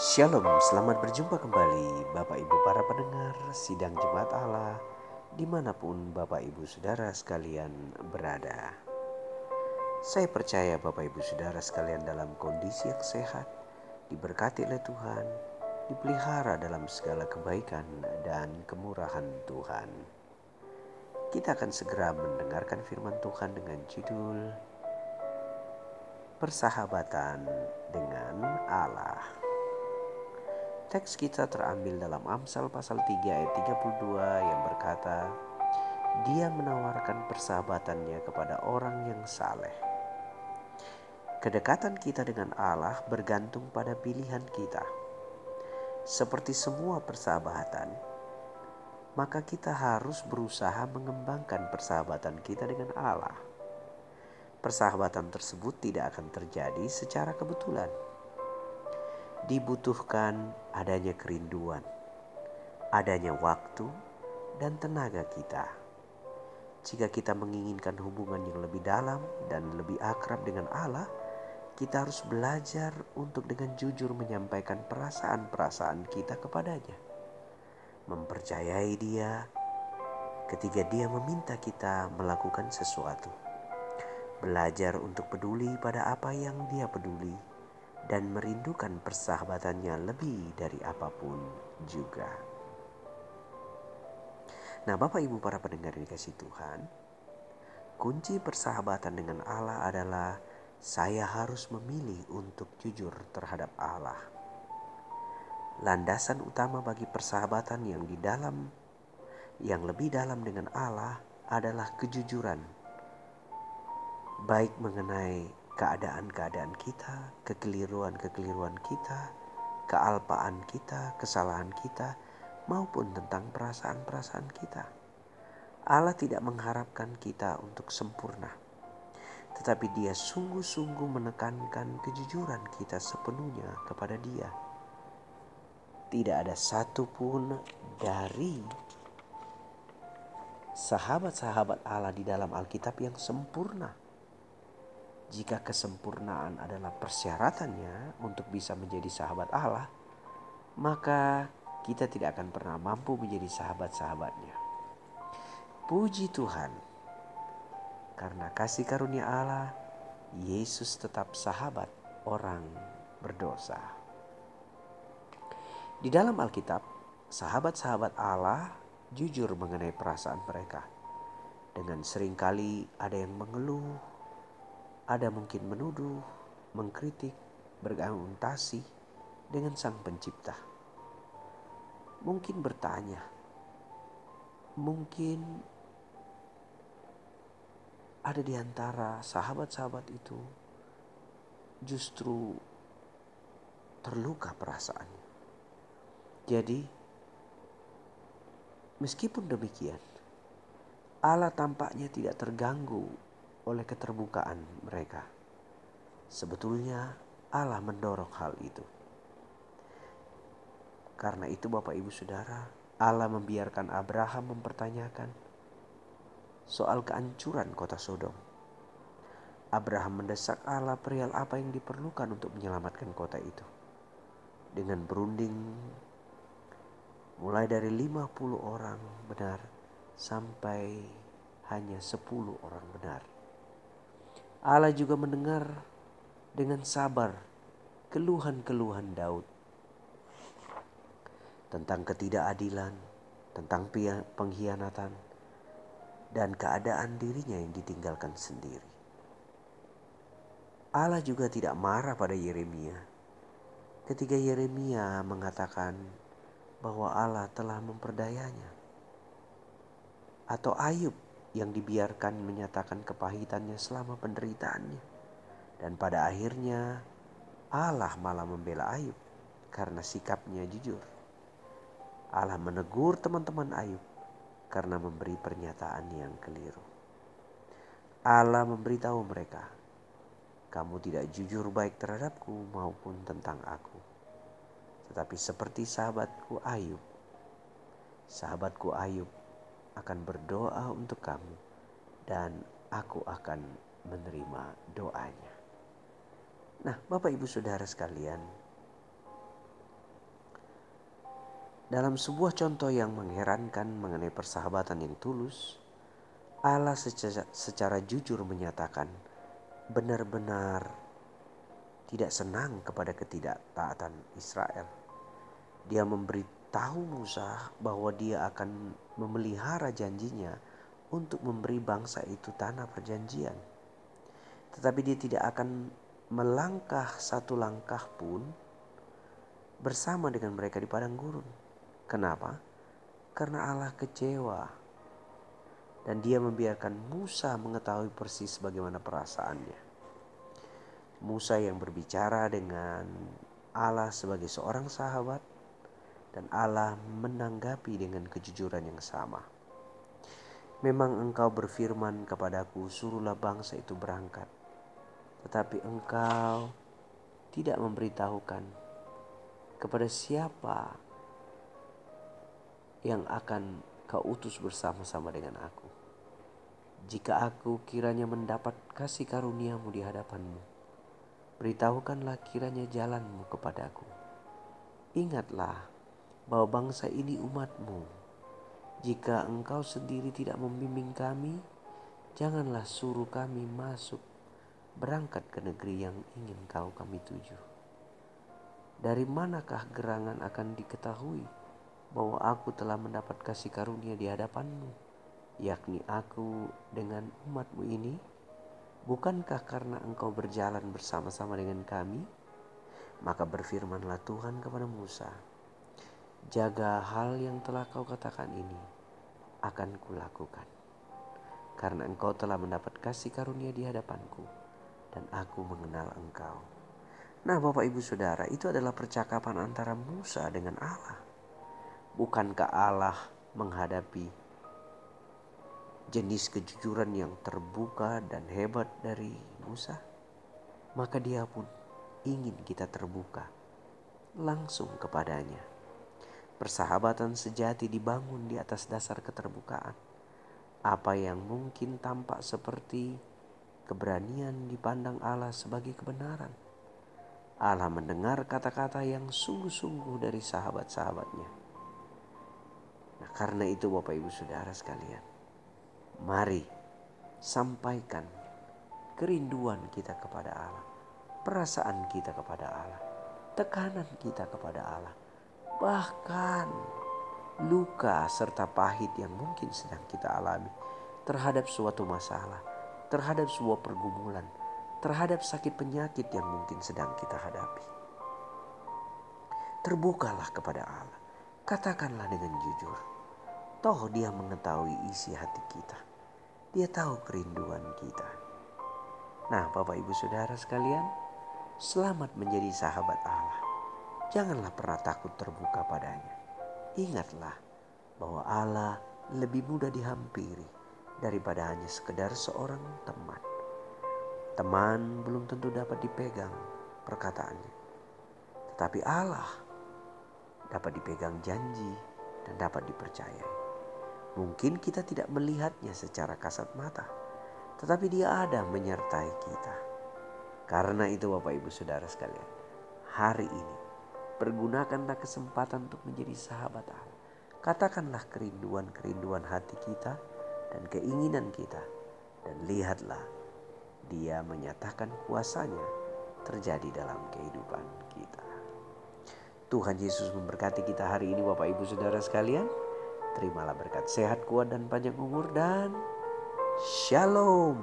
Shalom, selamat berjumpa kembali Bapak Ibu para pendengar Sidang Jemaat Allah Di mana pun Bapak Ibu Saudara sekalian berada Saya percaya Bapak Ibu Saudara sekalian dalam kondisi yang sehat Diberkati oleh Tuhan Dipelihara dalam segala kebaikan dan kemurahan Tuhan Kita akan segera mendengarkan firman Tuhan dengan judul Persahabatan dengan Allah. Teks kita terambil dalam Amsal pasal 3 ayat 32 yang berkata, Dia menawarkan persahabatannya kepada orang yang saleh. Kedekatan kita dengan Allah bergantung pada pilihan kita. Seperti semua persahabatan, maka kita harus berusaha mengembangkan persahabatan kita dengan Allah persahabatan tersebut tidak akan terjadi secara kebetulan. Dibutuhkan adanya kerinduan, adanya waktu, dan tenaga kita. Jika kita menginginkan hubungan yang lebih dalam dan lebih akrab dengan Allah, kita harus belajar untuk dengan jujur menyampaikan perasaan-perasaan kita kepadanya. Mempercayai Dia ketika Dia meminta kita melakukan sesuatu belajar untuk peduli pada apa yang dia peduli, dan merindukan persahabatannya lebih dari apa pun juga. Nah, Bapak Ibu para pendengar yang kasih Tuhan, kunci persahabatan dengan Allah adalah saya harus memilih untuk jujur terhadap Allah. Landasan utama bagi persahabatan yang di dalam yang lebih dalam dengan Allah adalah kejujuran baik mengenai keadaan-keadaan kita, kekeliruan-kekeliruan kita, kealpaan kita, kesalahan kita, maupun tentang perasaan-perasaan kita. Allah tidak mengharapkan kita untuk sempurna, tetapi Dia sungguh-sungguh menekankan kejujuran kita sepenuhnya kepada Dia. Tidak ada satupun dari sahabat-sahabat Allah di dalam Alkitab yang sempurna jika kesempurnaan adalah persyaratannya untuk bisa menjadi sahabat Allah, maka kita tidak akan pernah mampu menjadi sahabat-sahabatnya. Puji Tuhan, karena kasih karunia Allah, Yesus tetap sahabat orang berdosa. Di dalam Alkitab, sahabat-sahabat Allah jujur mengenai perasaan mereka. Dengan sering kali ada yang mengeluh, ada mungkin menuduh, mengkritik, berargumentasi dengan Sang Pencipta. Mungkin bertanya, mungkin ada di antara sahabat-sahabat itu justru terluka perasaannya. Jadi, meskipun demikian, Allah tampaknya tidak terganggu oleh keterbukaan mereka. Sebetulnya Allah mendorong hal itu. Karena itu Bapak Ibu Saudara, Allah membiarkan Abraham mempertanyakan soal kehancuran kota Sodom. Abraham mendesak Allah perihal apa yang diperlukan untuk menyelamatkan kota itu. Dengan berunding mulai dari 50 orang benar sampai hanya 10 orang benar. Allah juga mendengar dengan sabar keluhan-keluhan Daud tentang ketidakadilan, tentang pengkhianatan, dan keadaan dirinya yang ditinggalkan sendiri. Allah juga tidak marah pada Yeremia ketika Yeremia mengatakan bahwa Allah telah memperdayanya. Atau Ayub yang dibiarkan menyatakan kepahitannya selama penderitaannya. Dan pada akhirnya Allah malah membela Ayub karena sikapnya jujur. Allah menegur teman-teman Ayub karena memberi pernyataan yang keliru. Allah memberitahu mereka, kamu tidak jujur baik terhadapku maupun tentang aku. Tetapi seperti sahabatku Ayub, sahabatku Ayub akan berdoa untuk kamu dan aku akan menerima doanya. Nah, Bapak Ibu Saudara sekalian, Dalam sebuah contoh yang mengherankan mengenai persahabatan yang tulus, Allah secara, secara jujur menyatakan benar-benar tidak senang kepada ketidaktaatan Israel. Dia memberitahu Musa bahwa dia akan memelihara janjinya untuk memberi bangsa itu tanah perjanjian. Tetapi dia tidak akan melangkah satu langkah pun bersama dengan mereka di padang gurun. Kenapa? Karena Allah kecewa dan dia membiarkan Musa mengetahui persis bagaimana perasaannya. Musa yang berbicara dengan Allah sebagai seorang sahabat dan Allah menanggapi dengan kejujuran yang sama. Memang engkau berfirman kepadaku, suruhlah bangsa itu berangkat. Tetapi engkau tidak memberitahukan kepada siapa yang akan kau utus bersama-sama dengan aku. Jika aku kiranya mendapat kasih karuniamu di hadapanmu, beritahukanlah kiranya jalanmu kepadaku. Ingatlah bahwa bangsa ini umatmu. Jika engkau sendiri tidak membimbing kami, janganlah suruh kami masuk berangkat ke negeri yang ingin kau kami tuju. Dari manakah gerangan akan diketahui? bahwa aku telah mendapat kasih karunia di hadapanmu, yakni aku dengan umatmu ini? Bukankah karena engkau berjalan bersama-sama dengan kami? Maka berfirmanlah Tuhan kepada Musa, Jaga hal yang telah kau katakan ini, akan kulakukan. Karena engkau telah mendapat kasih karunia di hadapanku, dan aku mengenal engkau. Nah Bapak Ibu Saudara, itu adalah percakapan antara Musa dengan Allah. Bukankah Allah menghadapi jenis kejujuran yang terbuka dan hebat dari Musa? Maka dia pun ingin kita terbuka langsung kepadanya. Persahabatan sejati dibangun di atas dasar keterbukaan. Apa yang mungkin tampak seperti keberanian dipandang Allah sebagai kebenaran. Allah mendengar kata-kata yang sungguh-sungguh dari sahabat-sahabatnya Nah, karena itu Bapak Ibu Saudara sekalian, mari sampaikan kerinduan kita kepada Allah, perasaan kita kepada Allah, tekanan kita kepada Allah, bahkan luka serta pahit yang mungkin sedang kita alami terhadap suatu masalah, terhadap sebuah pergumulan, terhadap sakit penyakit yang mungkin sedang kita hadapi. Terbukalah kepada Allah. Katakanlah dengan jujur. Toh dia mengetahui isi hati kita. Dia tahu kerinduan kita. Nah Bapak Ibu Saudara sekalian. Selamat menjadi sahabat Allah. Janganlah pernah takut terbuka padanya. Ingatlah bahwa Allah lebih mudah dihampiri daripada hanya sekedar seorang teman. Teman belum tentu dapat dipegang perkataannya. Tetapi Allah dapat dipegang janji, dan dapat dipercayai. Mungkin kita tidak melihatnya secara kasat mata, tetapi dia ada menyertai kita. Karena itu Bapak Ibu Saudara sekalian, hari ini pergunakanlah kesempatan untuk menjadi sahabat Allah. Katakanlah kerinduan-kerinduan hati kita dan keinginan kita dan lihatlah dia menyatakan kuasanya terjadi dalam kehidupan kita. Tuhan Yesus memberkati kita hari ini Bapak Ibu Saudara sekalian. Terimalah berkat sehat, kuat dan panjang umur dan Shalom.